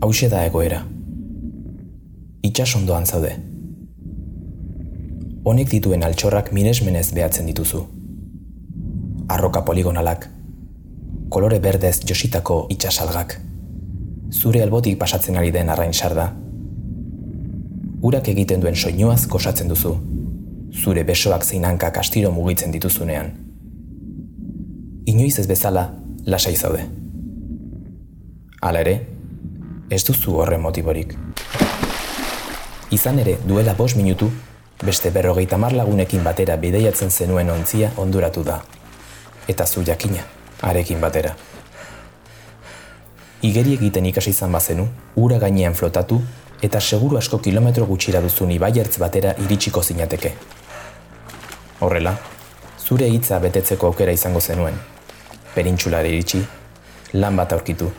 Hauxe da egoera. Itxas ondoan zaude. Honek dituen altxorrak minesmenez behatzen dituzu. Arroka poligonalak, kolore berdez jositako itxasalgak, zure albotik pasatzen ari den arrain sarda, urak egiten duen soinuaz kosatzen duzu, zure besoak zeinanka kastiro mugitzen dituzunean. Inoiz ez bezala, lasai zaude. Hala ere, ez duzu horren motiborik. Izan ere, duela bos minutu, beste berrogeita mar lagunekin batera bideiatzen zenuen ontzia onduratu da. Eta zu jakina, arekin batera. Igeri egiten ikasi izan bazenu, ura gainean flotatu eta seguru asko kilometro gutxira duzun ibaiertz batera iritsiko zinateke. Horrela, zure hitza betetzeko aukera izango zenuen. Perintxulare iritsi, lan bat aurkitu,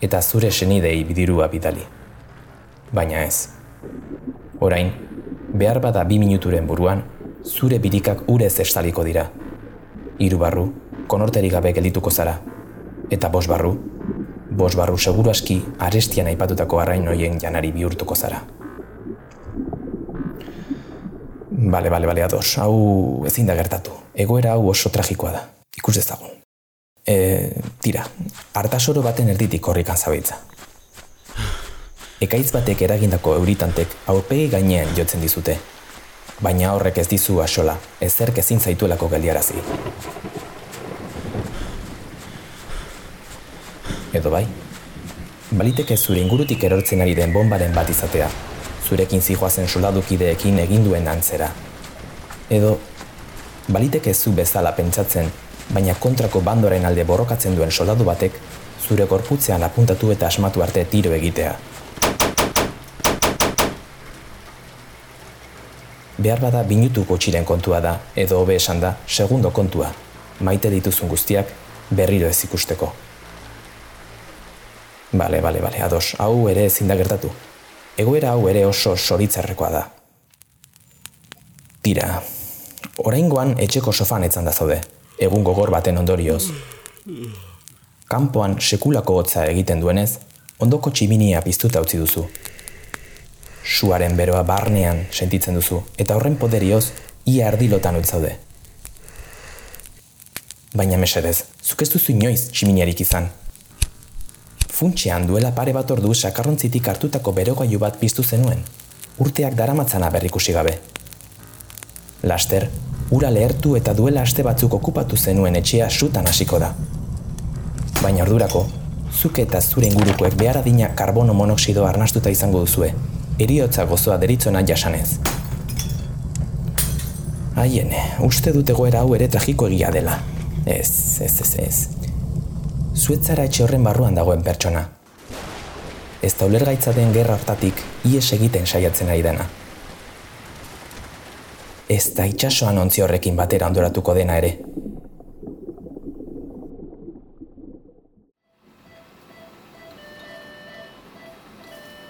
eta zure senidei bidirua bidali. Baina ez. Orain, behar bada bi minuturen buruan, zure birikak urez estaliko dira. Hiru barru, konorterik gabe geldituko zara. Eta bos barru, bos barru seguru aski arestian aipatutako arrain hoien janari bihurtuko zara. Bale, bale, bale, ados. Hau ezin da gertatu. Egoera hau oso tragikoa da. Ikus dezagun. E, tira, hartasoro baten erditik horrikan zabeitza. Ekaitz batek eragindako euritantek aurpegi gainean jotzen dizute. Baina horrek ez dizu asola, ezerk ezin zaituelako geldiarazi. Edo bai? Baliteke zure ingurutik erortzen ari den bombaren bat izatea, zurekin zijoazen soldadukideekin egin duen antzera. Edo, baliteke zu bezala pentsatzen, baina kontrako bandoren alde borrokatzen duen soldadu batek, zure korputzean apuntatu eta asmatu arte tiro egitea. Behar bada binutu gotxiren kontua da, edo hobe esan da, segundo kontua, maite dituzun guztiak berriro ez ikusteko. Bale, bale, bale, ados, hau ere ezin da gertatu. Egoera hau ere oso soritzerrekoa da. Tira, oraingoan etxeko sofan etzan da zaude, egun gogor baten ondorioz. Kanpoan sekulako hotza egiten duenez, ondoko tximinia piztuta utzi duzu. Suaren beroa barnean sentitzen duzu, eta horren poderioz, ia ardilotan utzaude. Baina mesedez, zuk ez duzu inoiz tximiniarik izan, funtxean duela pare bat ordu sakarrontzitik hartutako berogailu bat piztu zenuen, urteak daramatzana berrikusi gabe. Laster, ura lehertu eta duela aste batzuk okupatu zenuen etxea sutan hasiko da. Baina ordurako, zuk eta zure ingurukoek behar adina karbono monoksido arnastuta izango duzue, eriotza gozoa deritzona jasanez. Haien, uste dute goera hau ere tragiko egia dela. Ez, ez, ez, ez zuetzara etxe horren barruan dagoen pertsona. Ez da den gerra hartatik ies egiten saiatzen ari dena. Ez da itxasoan ontzi horrekin batera ondoratuko dena ere.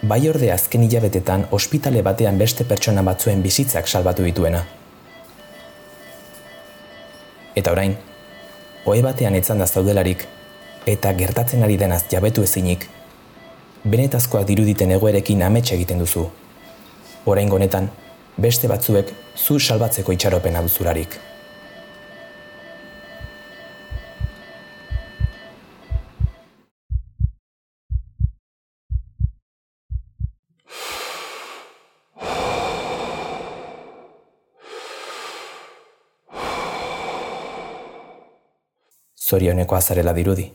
Bai orde azken hilabetetan ospitale batean beste pertsona batzuen bizitzak salbatu dituena. Eta orain, oe batean etzan da zaudelarik eta gertatzen ari denaz jabetu ezinik, benetazkoak diruditen egoerekin amets egiten duzu. Orain honetan, beste batzuek zu salbatzeko itxaropena duzularik. zorioneko azarela dirudi.